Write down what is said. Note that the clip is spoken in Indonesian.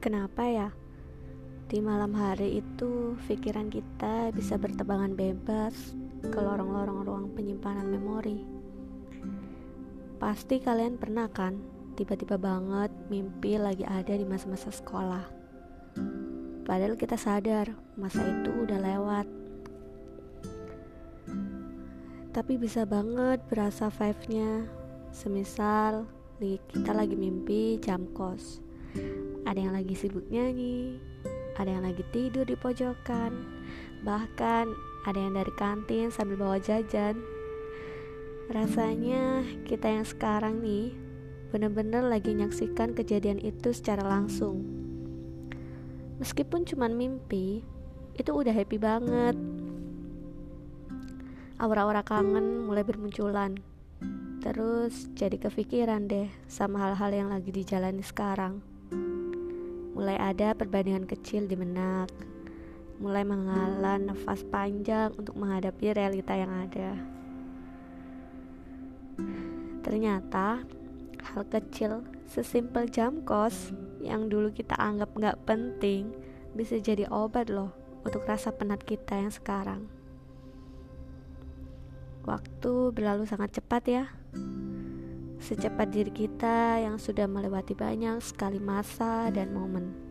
Kenapa ya? Di malam hari itu, pikiran kita bisa bertebangan bebas ke lorong-lorong ruang penyimpanan memori. Pasti kalian pernah kan, tiba-tiba banget mimpi lagi ada di masa-masa sekolah. Padahal kita sadar, masa itu udah lewat. Tapi bisa banget berasa vibe-nya, semisal kita lagi mimpi jam kos ada yang lagi sibuk nyanyi, ada yang lagi tidur di pojokan, bahkan ada yang dari kantin sambil bawa jajan. Rasanya kita yang sekarang nih bener-bener lagi nyaksikan kejadian itu secara langsung. Meskipun cuma mimpi, itu udah happy banget. Aura-aura kangen mulai bermunculan. Terus jadi kepikiran deh sama hal-hal yang lagi dijalani sekarang. Mulai ada perbandingan kecil di benak. Mulai mengalah nafas panjang untuk menghadapi realita yang ada. Ternyata hal kecil sesimpel jam kos yang dulu kita anggap nggak penting bisa jadi obat loh untuk rasa penat kita yang sekarang. Waktu berlalu sangat cepat ya. Secepat diri kita yang sudah melewati banyak sekali masa dan momen.